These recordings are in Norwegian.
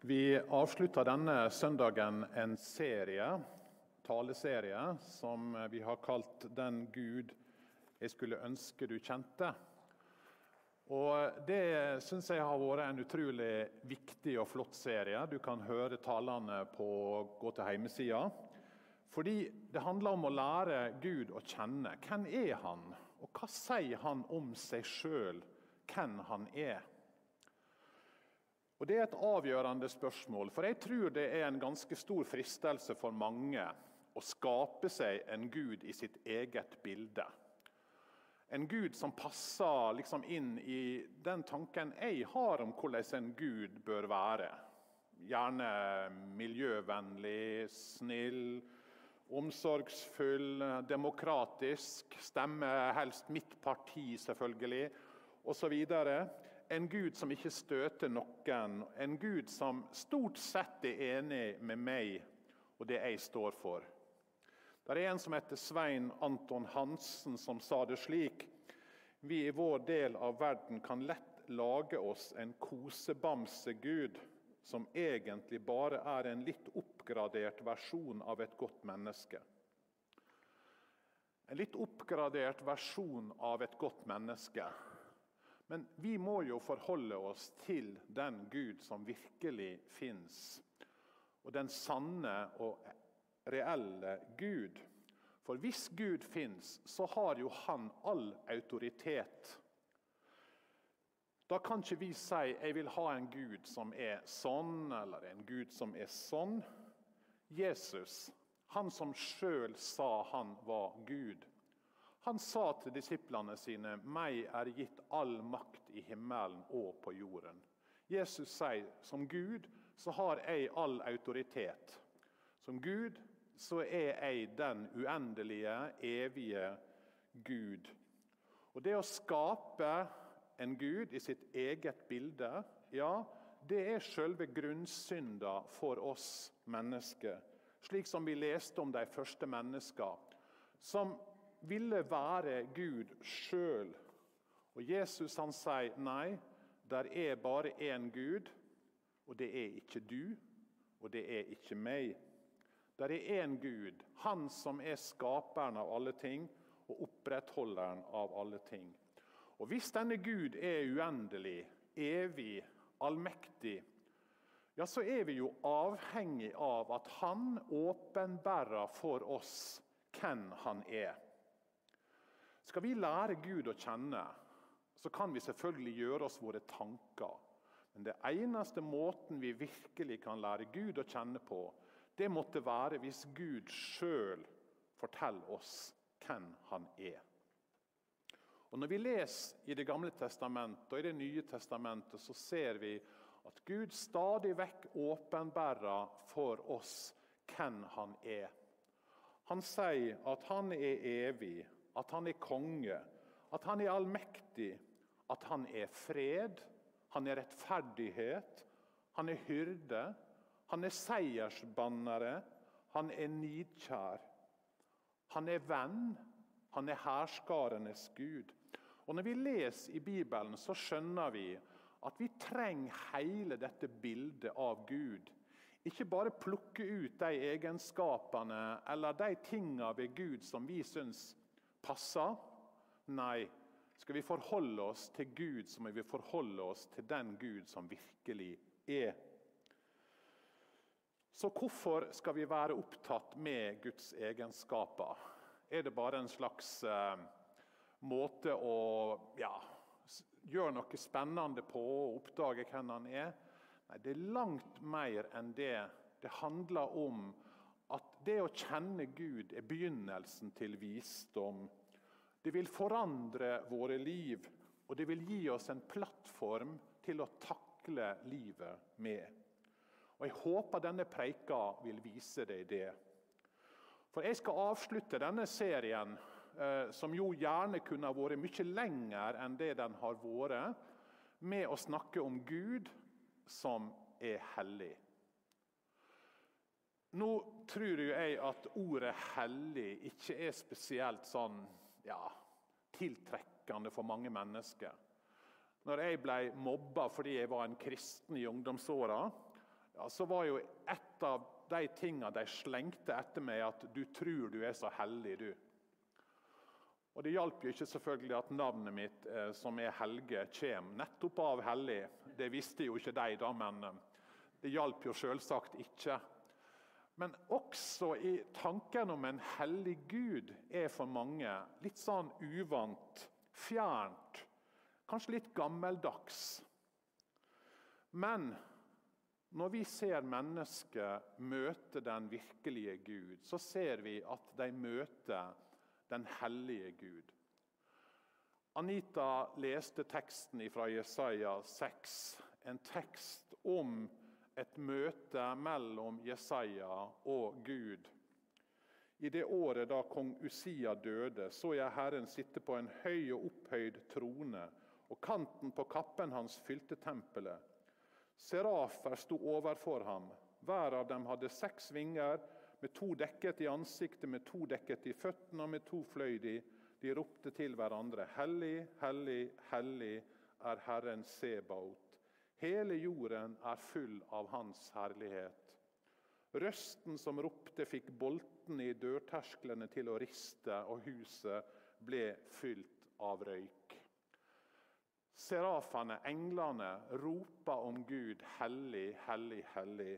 Vi avslutter denne søndagen en serie, taleserie som vi har kalt 'Den Gud jeg skulle ønske du kjente'. Og Det syns jeg har vært en utrolig viktig og flott serie. Du kan høre talene på gå til hjemmesida. Fordi det handler om å lære Gud å kjenne. Hvem er han? Og hva sier han om seg sjøl, hvem han er? Og Det er et avgjørende spørsmål, for jeg tror det er en ganske stor fristelse for mange å skape seg en gud i sitt eget bilde. En gud som passer liksom inn i den tanken jeg har om hvordan en gud bør være. Gjerne miljøvennlig, snill, omsorgsfull, demokratisk. Stemmer helst mitt parti, selvfølgelig, osv. En Gud som ikke støter noen. En Gud som stort sett er enig med meg og det jeg står for. Det er en som heter Svein Anton Hansen, som sa det slik. Vi i vår del av verden kan lett lage oss en kosebamsegud som egentlig bare er en litt oppgradert versjon av et godt menneske. En litt oppgradert versjon av et godt menneske. Men vi må jo forholde oss til den Gud som virkelig fins. Og den sanne og reelle Gud. For hvis Gud fins, så har jo han all autoritet. Da kan ikke vi si jeg vil ha en Gud som er sånn, eller en Gud som er sånn. Jesus, han som sjøl sa han var Gud, han sa til disiplene sine, 'Meg er gitt all makt i himmelen og på jorden'. Jesus sier, 'Som Gud så har jeg all autoritet'. Som Gud så er jeg den uendelige, evige Gud. Og Det å skape en Gud i sitt eget bilde, ja, det er selve grunnsynda for oss mennesker. Slik som vi leste om de første menneskene. Som ville være Gud sjøl. Og Jesus han sier nei, der er bare én Gud, og det er ikke du, og det er ikke meg. Der er én Gud, han som er skaperen av alle ting og opprettholderen av alle ting. Og Hvis denne Gud er uendelig, evig, allmektig, ja, så er vi jo avhengig av at han åpenbærer for oss hvem han er. Skal vi lære Gud å kjenne, så kan vi selvfølgelig gjøre oss våre tanker. Men det eneste måten vi virkelig kan lære Gud å kjenne på, det måtte være hvis Gud sjøl forteller oss hvem han er. Og Når vi leser i Det gamle testamentet og i Det nye testamentet, så ser vi at Gud stadig vekk åpenbærer for oss hvem han er. Han sier at han er evig, at han er konge, at han er allmektig, at han er fred, han er rettferdighet, han er hyrde, han er seiersbannere, han er nidkjær. Han er venn, han er herskarenes Gud. Og Når vi leser i Bibelen, så skjønner vi at vi trenger hele dette bildet av Gud. Ikke bare plukke ut de egenskapene eller de tingene ved Gud som vi syns passer? Nei. Skal vi forholde oss til Gud, så må vi forholde oss til den Gud som virkelig er. Så hvorfor skal vi være opptatt med Guds egenskaper? Er det bare en slags eh, måte å ja, gjøre noe spennende på og oppdage hvem han er? Nei, det er langt mer enn det. Det handler om at det å kjenne Gud er begynnelsen til visdom. Det vil forandre våre liv, og det vil gi oss en plattform til å takle livet med. Og Jeg håper denne preika vil vise deg det. For Jeg skal avslutte denne serien, eh, som jo gjerne kunne vært mye lenger enn det den har vært, med å snakke om Gud som er hellig. Nå tror jeg at ordet 'hellig' ikke er spesielt sånn ja, tiltrekkende for mange mennesker. Når jeg ble mobba fordi jeg var en kristen i ungdomsåra, ja, så var jo et av de tingene de slengte etter meg, at 'du tror du er så hellig', du. Og Det hjalp jo ikke selvfølgelig at navnet mitt, eh, som er Helge, kommer nettopp av hellig. Det visste jo ikke de, da, men eh, det hjalp jo selvsagt ikke. Men også i tanken om en hellig Gud er for mange litt sånn uvant, fjernt, kanskje litt gammeldags. Men når vi ser mennesker møte den virkelige Gud, så ser vi at de møter den hellige Gud. Anita leste teksten fra Jesaja 6, en tekst om et møte mellom Jesaja og Gud. I det året da kong Usia døde, så jeg Herren sitte på en høy og opphøyd trone, og kanten på kappen hans fylte tempelet. Serafer sto overfor ham. Hver av dem hadde seks vinger, med to dekket i ansiktet, med to dekket i føttene og med to fløy de. De ropte til hverandre, Hellig, hellig, hellig er Herren Sebaot. Hele jorden er full av Hans herlighet. Røsten som ropte, fikk boltene i dørtersklene til å riste, og huset ble fylt av røyk. Serafene, englene, roper om Gud, hellig, hellig, hellig.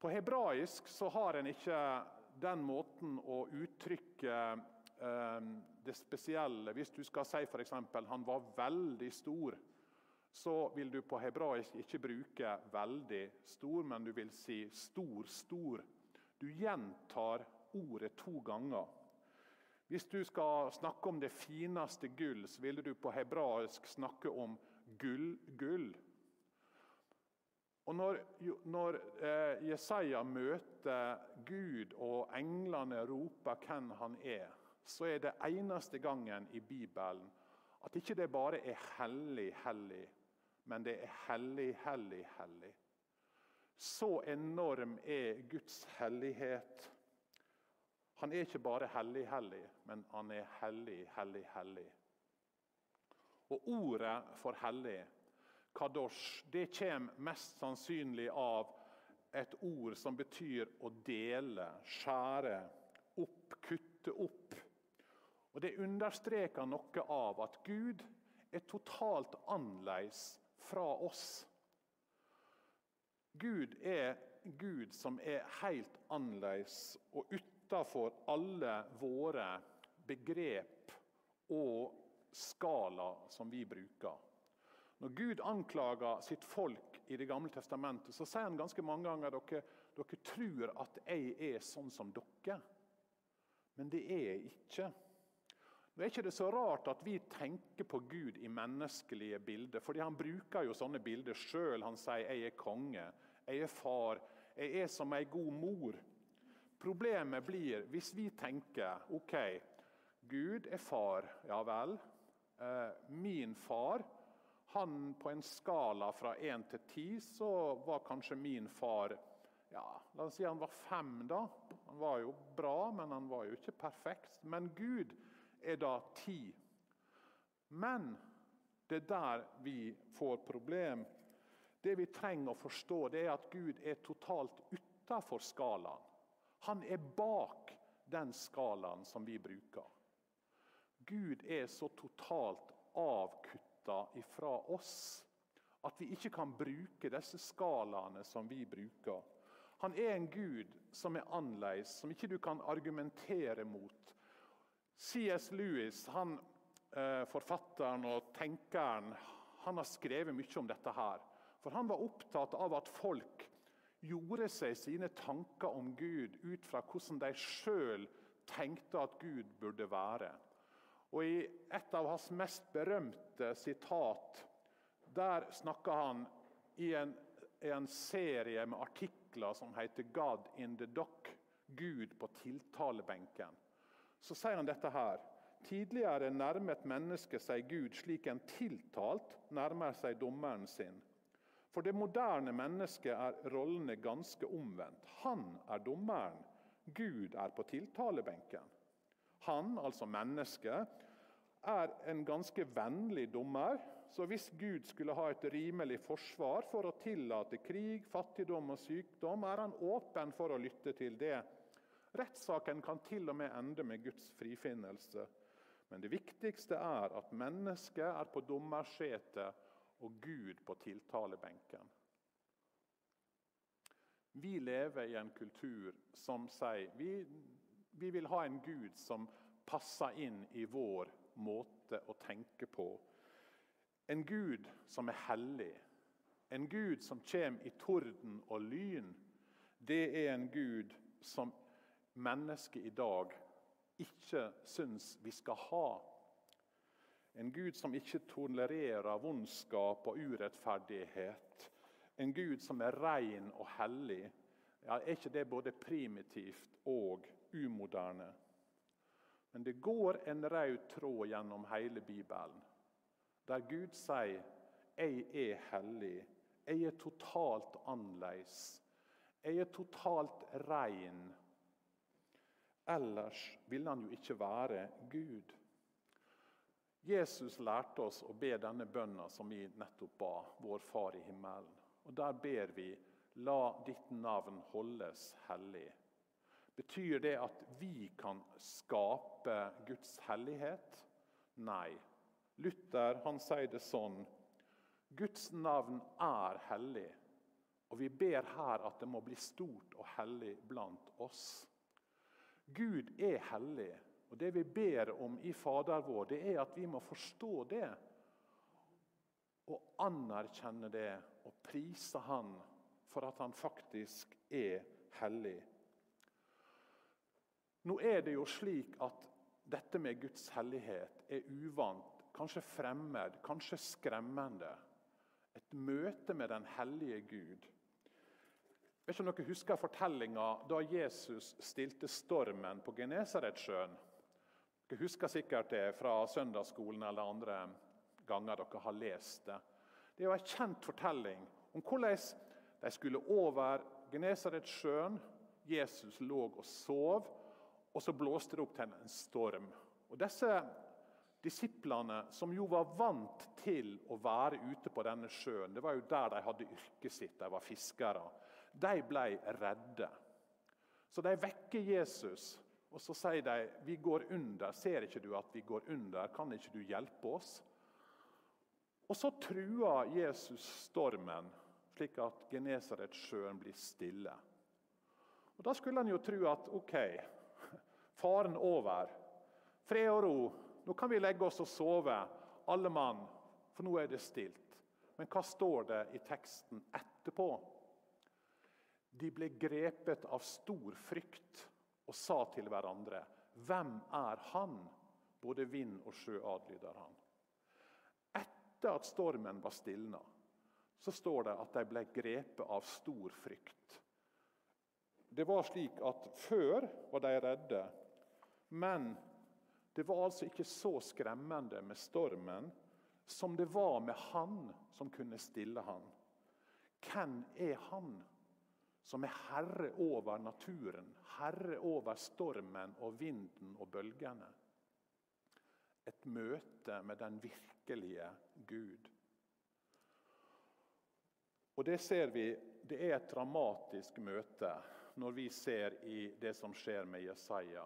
På hebraisk så har en ikke den måten å uttrykke eh, det spesielle Hvis du skal si f.eks.: han var veldig stor så vil du på hebraisk ikke bruke 'veldig stor', men du vil si 'stor, stor'. Du gjentar ordet to ganger. Hvis du skal snakke om det fineste gull, så ville du på hebraisk snakke om gull, gull. Og Når, når eh, Jesaja møter Gud og englene roper hvem han er, så er det eneste gangen i Bibelen at ikke det bare er hellig, hellig, men det er hellig, hellig, hellig. Så enorm er Guds hellighet. Han er ikke bare hellig, hellig, men han er hellig, hellig, hellig. Og ordet for hellig, kadosh, det kommer mest sannsynlig av et ord som betyr å dele, skjære, opp, kutte opp. Og Det understreker noe av at Gud er totalt annerledes fra oss. Gud er Gud som er helt annerledes og utafor alle våre begrep og skala som vi bruker. Når Gud anklager sitt folk i Det gamle testamentet, så sier han ganske mange ganger dere, dere tror at jeg er sånn som dere. Men det er jeg ikke. Nå er ikke det så rart at vi tenker på Gud i menneskelige bilder. fordi Han bruker jo sånne bilder sjøl. Han sier 'jeg er konge', 'jeg er far', 'jeg er som ei god mor'. Problemet blir hvis vi tenker OK, Gud er far, ja vel. Eh, min far han På en skala fra én til ti så var kanskje min far ja, La oss si han var fem, da. Han var jo bra, men han var jo ikke perfekt. Men Gud er da ti. Men det er der vi får problem. Det vi trenger å forstå, det er at Gud er totalt utafor skalaen. Han er bak den skalaen som vi bruker. Gud er så totalt avkutta ifra oss at vi ikke kan bruke disse skalaene som vi bruker. Han er en gud som er annerledes, som ikke du kan argumentere mot. C.S. Lewis, han, eh, forfatteren og tenkeren, han har skrevet mye om dette. her. For Han var opptatt av at folk gjorde seg sine tanker om Gud ut fra hvordan de sjøl tenkte at Gud burde være. Og I et av hans mest berømte sitat der snakker han i en, i en serie med artikler som heter 'God in the Dock', Gud på tiltalebenken så sier han dette her. Tidligere nærmet mennesket seg Gud slik en tiltalt nærmer seg dommeren sin. For det moderne mennesket er rollene ganske omvendt. Han er dommeren, Gud er på tiltalebenken. Han, altså mennesket, er en ganske vennlig dommer Så hvis Gud skulle ha et rimelig forsvar for å tillate krig, fattigdom og sykdom, er han åpen for å lytte til det. Rettssaken kan til og med ende med Guds frifinnelse. Men det viktigste er at mennesket er på dommersetet og Gud på tiltalebenken. Vi lever i en kultur som sier vi, vi vil ha en Gud som passer inn i vår måte å tenke på. En Gud som er hellig. En Gud som kommer i torden og lyn. Det er en Gud som mennesket i dag ikke syns vi skal ha. En Gud som ikke tolererer vondskap og urettferdighet. En Gud som er ren og hellig. Ja, er ikke det både primitivt og umoderne? Men det går en rød tråd gjennom hele Bibelen, der Gud sier 'Jeg er hellig'. Jeg er totalt annerledes. Jeg er totalt ren. Ellers ville han jo ikke være Gud. Jesus lærte oss å be denne bønna som vi nettopp ba, vår Far i himmelen. Og Der ber vi La ditt navn holdes hellig. Betyr det at vi kan skape Guds hellighet? Nei. Luther han sier det sånn Guds navn er hellig, og vi ber her at det må bli stort og hellig blant oss. Gud er hellig. Og Det vi ber om i Fader vår, det er at vi må forstå det. Og anerkjenne det og prise Han for at Han faktisk er hellig. Nå er det jo slik at dette med Guds hellighet er uvant, kanskje fremmed, kanskje skremmende. Et møte med den hellige Gud vet ikke om dere husker fortellinga da Jesus stilte stormen på Genesaretsjøen. Dere husker sikkert det fra søndagsskolen eller andre ganger dere har lest det. Det er jo en kjent fortelling om hvordan de skulle over Genesaretsjøen. Jesus lå og sov, og så blåste det opp til en storm. Og Disse disiplene, som jo var vant til å være ute på denne sjøen Det var jo der de hadde yrket sitt, de var fiskere de ble redde. Så de vekker Jesus, og så sier de vi går under. Ser ikke du at vi går under? Kan ikke du hjelpe oss? Og Så truer Jesus stormen, slik at Genesaretsjøen blir stille. Og Da skulle en jo tro at ok, faren over. Fred og ro. Nå kan vi legge oss og sove, alle mann, for nå er det stilt. Men hva står det i teksten etterpå? De ble grepet av stor frykt og sa til hverandre, 'Hvem er han?' Både vind og sjø adlyder han. Etter at stormen var stilna, så står det at de ble grepet av stor frykt. Det var slik at Før var de redde, men det var altså ikke så skremmende med stormen som det var med Han som kunne stille han. Hvem er Han? Som er herre over naturen, herre over stormen og vinden og bølgene. Et møte med den virkelige Gud. Og Det ser vi, det er et dramatisk møte når vi ser i det som skjer med Jesaja.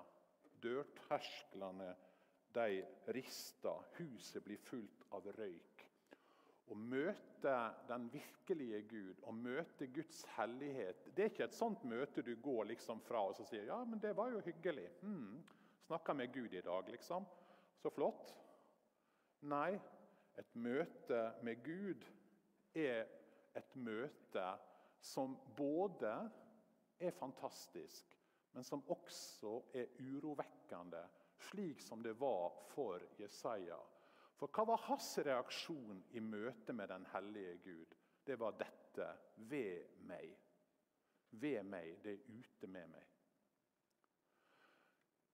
Dørtersklene de rister, huset blir fullt av røyk. Å møte den virkelige Gud, å møte Guds hellighet Det er ikke et sånt møte du går liksom fra og så sier ja, men det var jo hyggelig. Hmm, Snakka med Gud i dag, liksom. Så flott. Nei, et møte med Gud er et møte som både er fantastisk, men som også er urovekkende, slik som det var for Jesaja for hva var hans reaksjon i møte med den hellige Gud? Det var dette ved meg. Ved meg, det er ute med meg.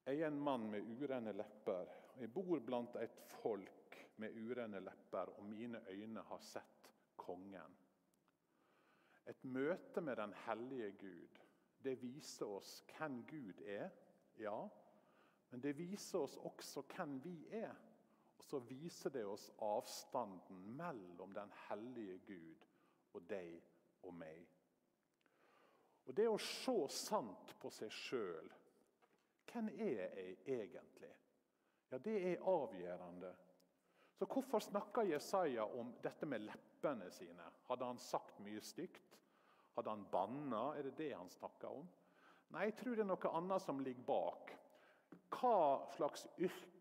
Jeg er en mann med urene lepper. Jeg bor blant et folk med urene lepper, og mine øyne har sett kongen. Et møte med den hellige Gud det viser oss hvem Gud er, ja. Men det viser oss også hvem vi er Og så viser det oss avstanden mellom den hellige Gud og deg og meg. Og Det å se sant på seg sjøl Hvem er jeg egentlig? Ja, Det er avgjørende. Så Hvorfor snakker Jesaja om dette med leppene sine? Hadde han sagt mye stygt? Hadde han banna? Er det det han snakker om? Nei, jeg tror det er noe annet som ligger bak. Hva slags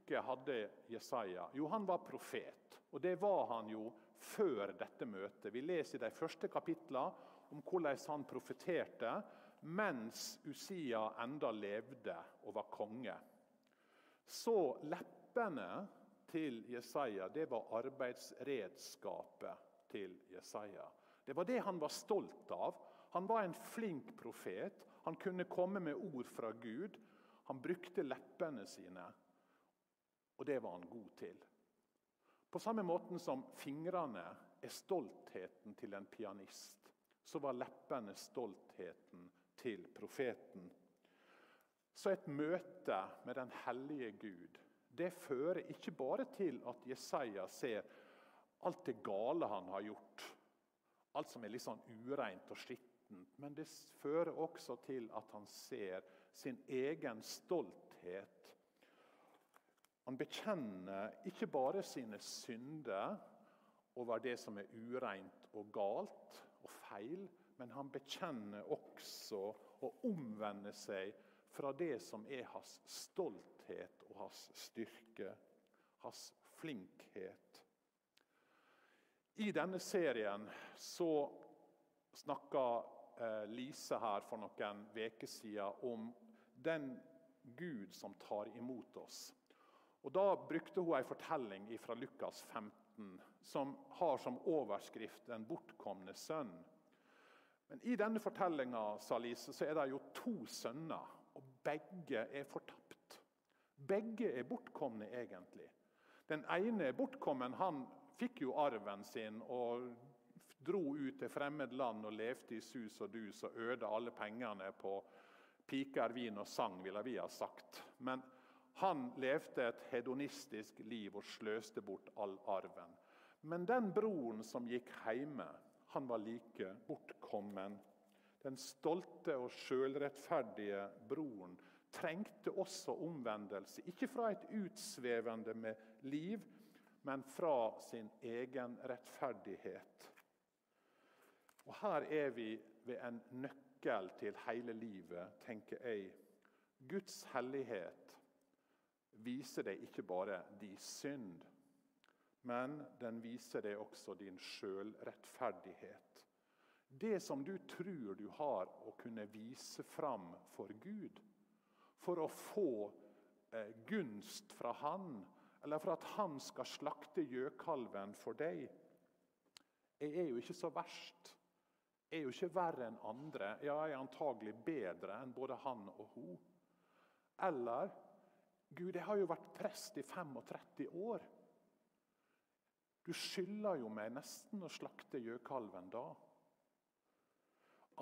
yrke hadde Jesaja? Jo, han var profet. Og det var han jo før dette møtet. Vi leser i de første kapitlene om hvordan han profeterte mens Usia enda levde og var konge. Så leppene til Jesaja det var arbeidsredskapet til Jesaja. Det var det han var stolt av. Han var en flink profet. Han kunne komme med ord fra Gud. Han brukte leppene sine, og det var han god til. På samme måten som fingrene er stoltheten til en pianist, så var leppene stoltheten til profeten. Så et møte med den hellige Gud det fører ikke bare til at Jesaja ser alt det gale han har gjort, alt som er litt sånn ureint og skittent, men det fører også til at han ser sin egen stolthet han bekjenner ikke bare sine synder over det som er ureint og galt og feil, men han bekjenner også å omvende seg fra det som er hans stolthet og hans styrke, hans flinkhet. I denne serien så snakka eh, Lise her for noen uker siden om den Gud som tar imot oss. Og Da brukte hun en fortelling fra Lukas 15 som har som overskrift 'Den bortkomne sønn'. Men I denne fortellinga er det jo to sønner, og begge er fortapt. Begge er bortkomne, egentlig. Den ene er bortkommen. Han fikk jo arven sin og dro ut til fremmed land og levde i sus og dus og øde alle pengene på piker, vin og sang, ville vi ha sagt. Men han levde et hedonistisk liv og sløste bort all arven. Men den broren som gikk hjemme, han var like bortkommen. Den stolte og sjølrettferdige broren trengte også omvendelse. Ikke fra et utsvevende med liv, men fra sin egen rettferdighet. Og Her er vi ved en nøkkel til hele livet, tenker jeg. Guds hellighet viser deg ikke bare din synd, men den viser deg også din sjølrettferdighet. Det som du tror du har å kunne vise fram for Gud, for å få eh, gunst fra Han, eller for at Han skal slakte gjøkalven for deg. Er jo ikke så verst. Er jo ikke verre enn andre. Ja, jeg er antagelig bedre enn både han og hun. Eller Gud, jeg har jo vært prest i 35 år. Du skylder jo meg nesten å slakte gjøkalven da.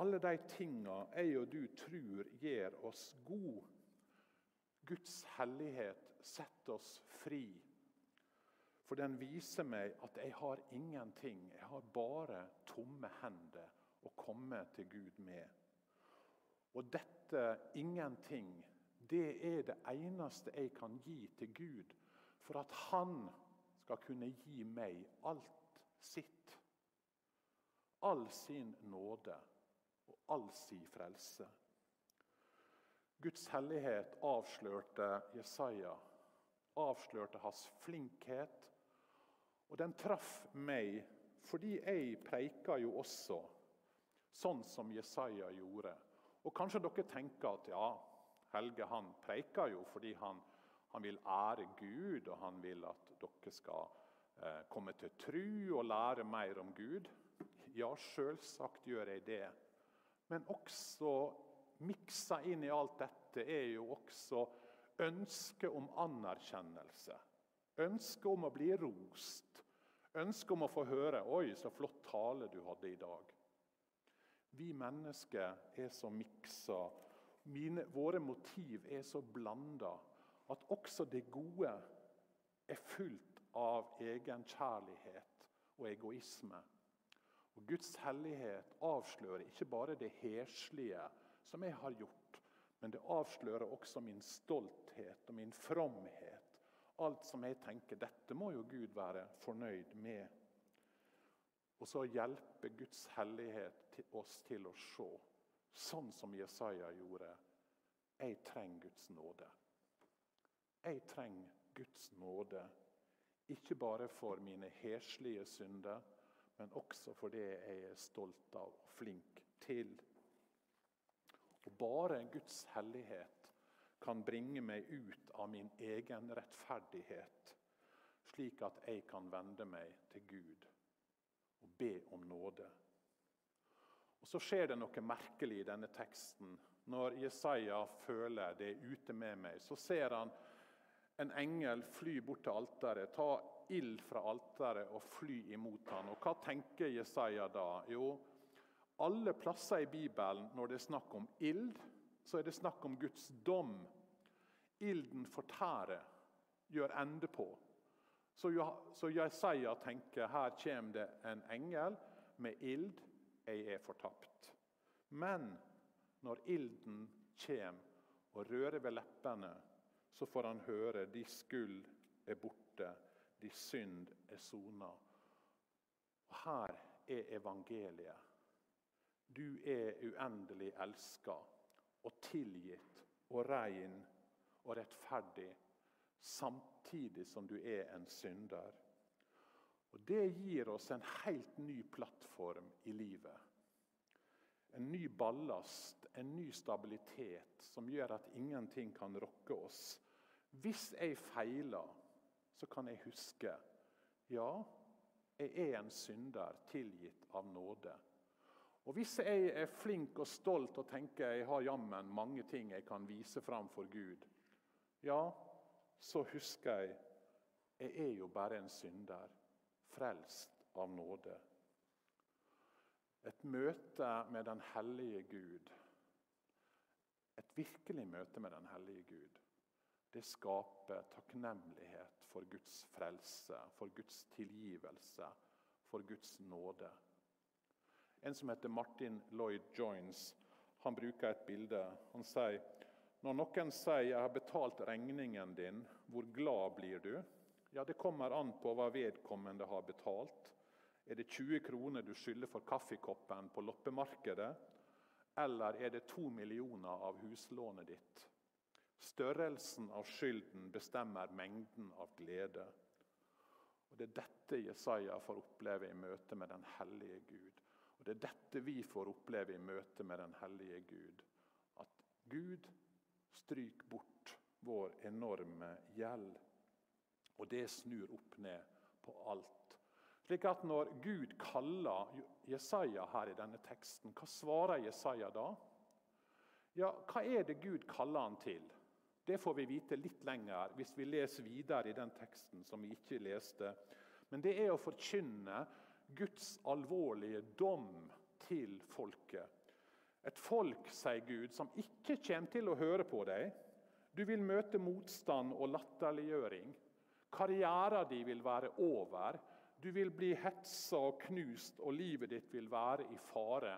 Alle de tinga jeg og du tror gjør oss gode. Guds hellighet setter oss fri. For den viser meg at jeg har ingenting. Jeg har bare tomme hender å komme til Gud med. Og dette ingenting det er det eneste jeg kan gi til Gud for at Han skal kunne gi meg alt sitt. All sin nåde og all sin frelse. Guds hellighet avslørte Jesaja, avslørte hans flinkhet. Og den traff meg fordi jeg preika jo også sånn som Jesaja gjorde. Og Kanskje dere tenker at ja, Helge han preker jo fordi han, han, vil ære Gud, og han vil at dere skal eh, komme til tru og lære mer om Gud. Ja, selvsagt gjør jeg det. Men også miksa inn i alt dette er jo også ønsket om anerkjennelse. Ønsket om å bli rost. Ønsket om å få høre 'Oi, så flott tale du hadde i dag'. Vi mennesker er så miksa mine, våre motiv er så blanda at også det gode er fullt av egenkjærlighet og egoisme. Og Guds hellighet avslører ikke bare det heslige som jeg har gjort, men det avslører også min stolthet og min fromhet. Alt som jeg tenker dette må jo Gud være fornøyd med. Og så hjelper Guds hellighet oss til å se, sånn som Jesaja gjorde. Jeg trenger Guds nåde. Jeg trenger Guds nåde, ikke bare for mine heslige synder, men også for det jeg er stolt av og flink til. Og Bare Guds hellighet kan bringe meg ut av min egen rettferdighet, slik at jeg kan vende meg til Gud og be om nåde. Og Så skjer det noe merkelig i denne teksten. Når Jesaja føler det er ute med meg, så ser han en engel fly bort til alteret, ta ild fra alteret og fly imot han. Og Hva tenker Jesaja da? Jo, alle plasser i Bibelen når det er snakk om ild, så er det snakk om Guds dom. Ilden fortærer, gjør ende på. Så Jesaja tenker her kommer det en engel med ild. Jeg er fortapt. Men når ilden kommer og rører ved leppene, så får han høre de skyld er borte, de synd er sona. Her er evangeliet. Du er uendelig elska og tilgitt og rein og rettferdig samtidig som du er en synder. Og Det gir oss en helt ny plattform i livet. En ny ballast, en ny stabilitet som gjør at ingenting kan rokke oss. Hvis jeg feiler, så kan jeg huske ja, jeg er en synder tilgitt av nåde. Og Hvis jeg er flink og stolt og tenker jeg har jammen mange ting jeg kan vise fram for Gud, ja, så husker jeg jeg er jo bare en synder, frelst av nåde. Et møte med den hellige Gud, et virkelig møte med den hellige Gud, det skaper takknemlighet for Guds frelse, for Guds tilgivelse, for Guds nåde. En som heter Martin Lloyd Joins, han bruker et bilde. Han sier når noen sier 'jeg har betalt regningen din', hvor glad blir du? Ja, Det kommer an på hva vedkommende har betalt. Er det 20 kroner du skylder for kaffekoppen på loppemarkedet? Eller er det to millioner av huslånet ditt? Størrelsen av skylden bestemmer mengden av glede. Og Det er dette Jesaja får oppleve i møte med den hellige Gud. Og Det er dette vi får oppleve i møte med den hellige Gud. At Gud stryker bort vår enorme gjeld. Og det snur opp ned på alt. Slik at når Gud kaller Jesaja her i denne teksten, hva svarer Jesaja da? Ja, hva er det Gud kaller han til? Det får vi vite litt lenger hvis vi leser videre i den teksten som vi ikke leste. Men det er å forkynne Guds alvorlige dom til folket. Et folk, sier Gud, som ikke kommer til å høre på deg. Du vil møte motstand og latterliggjøring. Karrieren din vil være over. Du vil bli hetsa og knust, og livet ditt vil være i fare.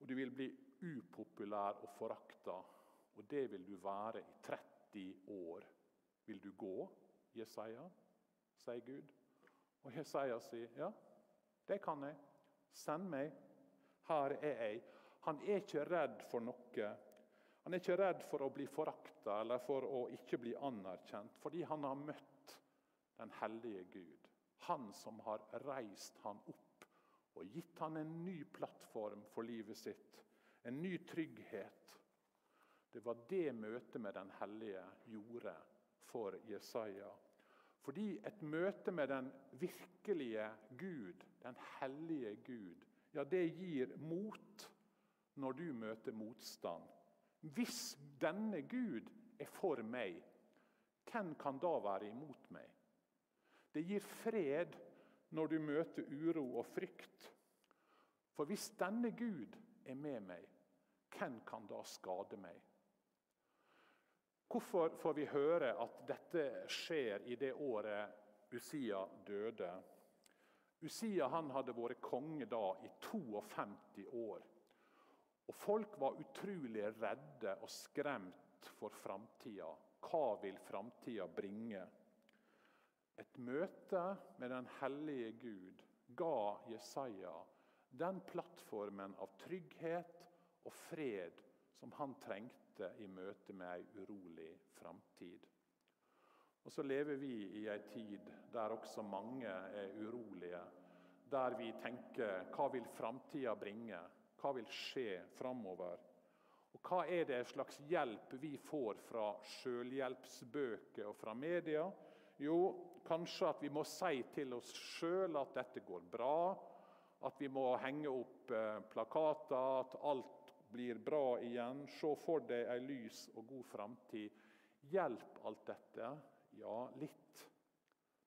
Og du vil bli upopulær og forakta, og det vil du være i 30 år. Vil du gå, Jesaja, sier Gud. Og Jesaja sier ja, det kan jeg. Send meg. Her er jeg. Han er ikke redd for noe. Han er ikke redd for å bli forakta eller for å ikke bli anerkjent, fordi han har møtt den hellige Gud. Han som har reist han opp og gitt han en ny plattform for livet sitt. En ny trygghet. Det var det møtet med den hellige gjorde for Jesaja. Fordi et møte med den virkelige Gud, den hellige Gud, ja, det gir mot når du møter motstand. Hvis denne Gud er for meg, hvem kan da være imot meg? Det gir fred når du møter uro og frykt. For hvis denne Gud er med meg, hvem kan da skade meg? Hvorfor får vi høre at dette skjer i det året Usia døde. Usia hadde vært konge da i 52 år. Og Folk var utrolig redde og skremt for framtida. Hva vil framtida bringe? Et møte med den hellige Gud ga Jesaja den plattformen av trygghet og fred som han trengte i møte med ei urolig framtid. Og så lever vi i ei tid der også mange er urolige. Der vi tenker hva vil framtida bringe? Hva vil skje framover? Og hva er det slags hjelp vi får fra sjølhjelpsbøker og fra media? Jo, kanskje at vi må si til oss sjøl at dette går bra. At vi må henge opp eh, plakater, at alt blir bra igjen. Se for deg ei lys og god framtid. Hjelp alt dette? Ja, litt.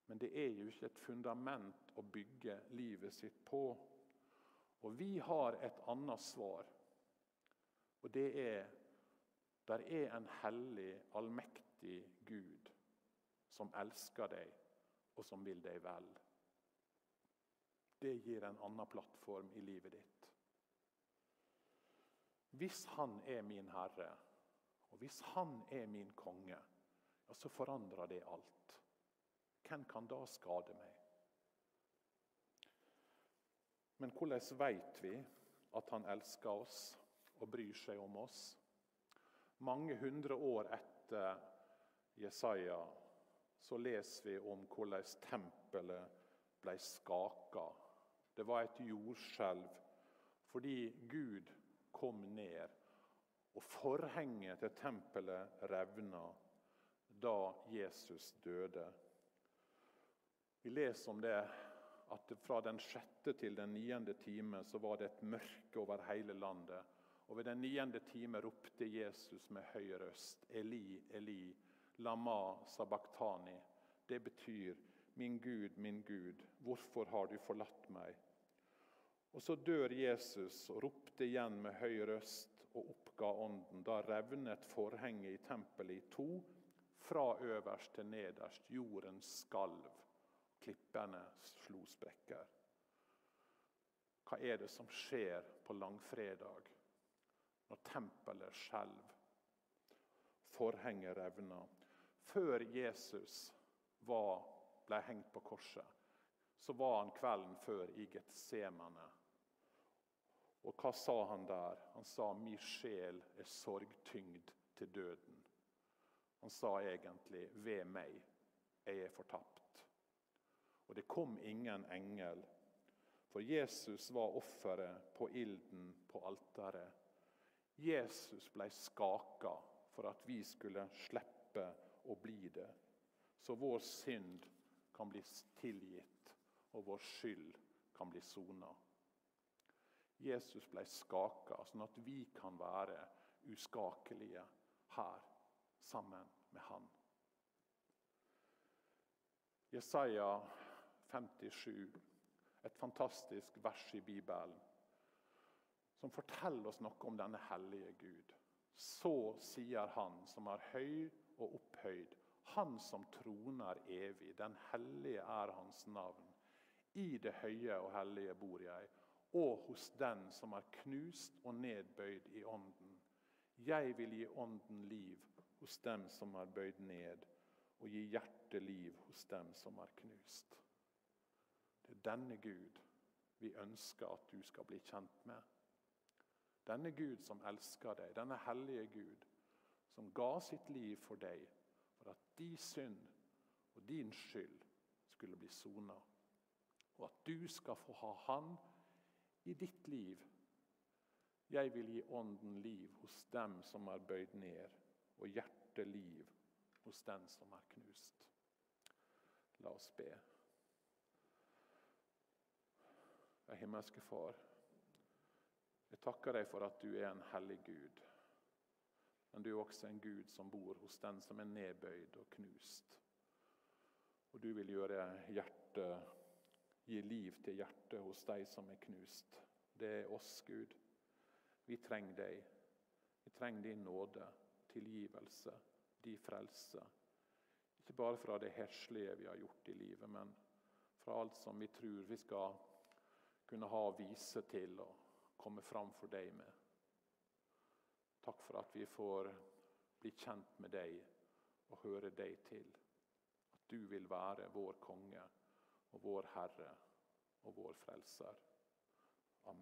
Men det er jo ikke et fundament å bygge livet sitt på. Og vi har et annet svar. Og det er der er en hellig, allmektig Gud som elsker deg, og som vil deg vel. Det gir en annen plattform i livet ditt. Hvis han er min herre, og hvis han er min konge, ja, så forandrer det alt. Hvem kan da skade meg? Men hvordan vet vi at han elsker oss og bryr seg om oss? Mange hundre år etter Jesaja så leser vi om hvordan tempelet ble skaka. Det var et jordskjelv fordi Gud kom ned, og forhenget til tempelet revna da Jesus døde. Vi leser om det at fra den sjette til den niende time så var det et mørke over hele landet. Og Ved den niende time ropte Jesus med høy røst, Eli, Eli, lama sabachthani. Det betyr, min Gud, min Gud, hvorfor har du forlatt meg? Og Så dør Jesus og ropte igjen med høy røst og oppga ånden. Da revnet forhenget i tempelet i to, fra øverst til nederst. Jorden skalv. Klippene slo sprekker. Hva er det som skjer på langfredag når tempelet skjelver? Forhenget revner. Før Jesus var, ble hengt på korset, så var han kvelden før i Getsemane og hva sa han der? Han sa 'mi sjel er sorgtyngd til døden'. Han sa egentlig 'ved meg, jeg er fortapt'. Og det kom ingen engel, for Jesus var offeret på ilden på alteret. Jesus ble skaka for at vi skulle slippe å bli det, så vår synd kan bli tilgitt, og vår skyld kan bli sona. Jesus ble skaka, sånn at vi kan være uskakelige her sammen med han. Jesaja 57, et fantastisk vers i Bibelen, som forteller oss noe om denne hellige Gud. Så sier Han som er høy og opphøyd, Han som troner evig. Den hellige er Hans navn. I det høye og hellige bor jeg og hos den som er knust og nedbøyd i ånden. Jeg vil gi ånden liv hos dem som er bøyd ned, og gi hjertet liv hos dem som er knust. Det er denne Gud vi ønsker at du skal bli kjent med. Denne Gud som elsker deg, denne hellige Gud, som ga sitt liv for deg, for at din synd og din skyld skulle bli sona. Og at du skal få ha Han i ditt liv. Jeg vil gi ånden liv hos dem som er bøyd ned, og hjertet liv hos den som er knust. La oss be. Ja, himmelske Far, jeg takker deg for at du er en hellig Gud. Men du er også en Gud som bor hos den som er nedbøyd og knust. Og du vil gjøre hjertet Gi liv til hjertet hos de som er knust. Det er oss, Gud. Vi trenger deg. Vi trenger din nåde, tilgivelse, din frelse. Ikke bare fra det heslige vi har gjort i livet, men fra alt som vi tror vi skal kunne ha vise til og komme fram for deg med. Takk for at vi får bli kjent med deg og høre deg til. At du vil være vår konge og vår Herre og vår frelser. Amen.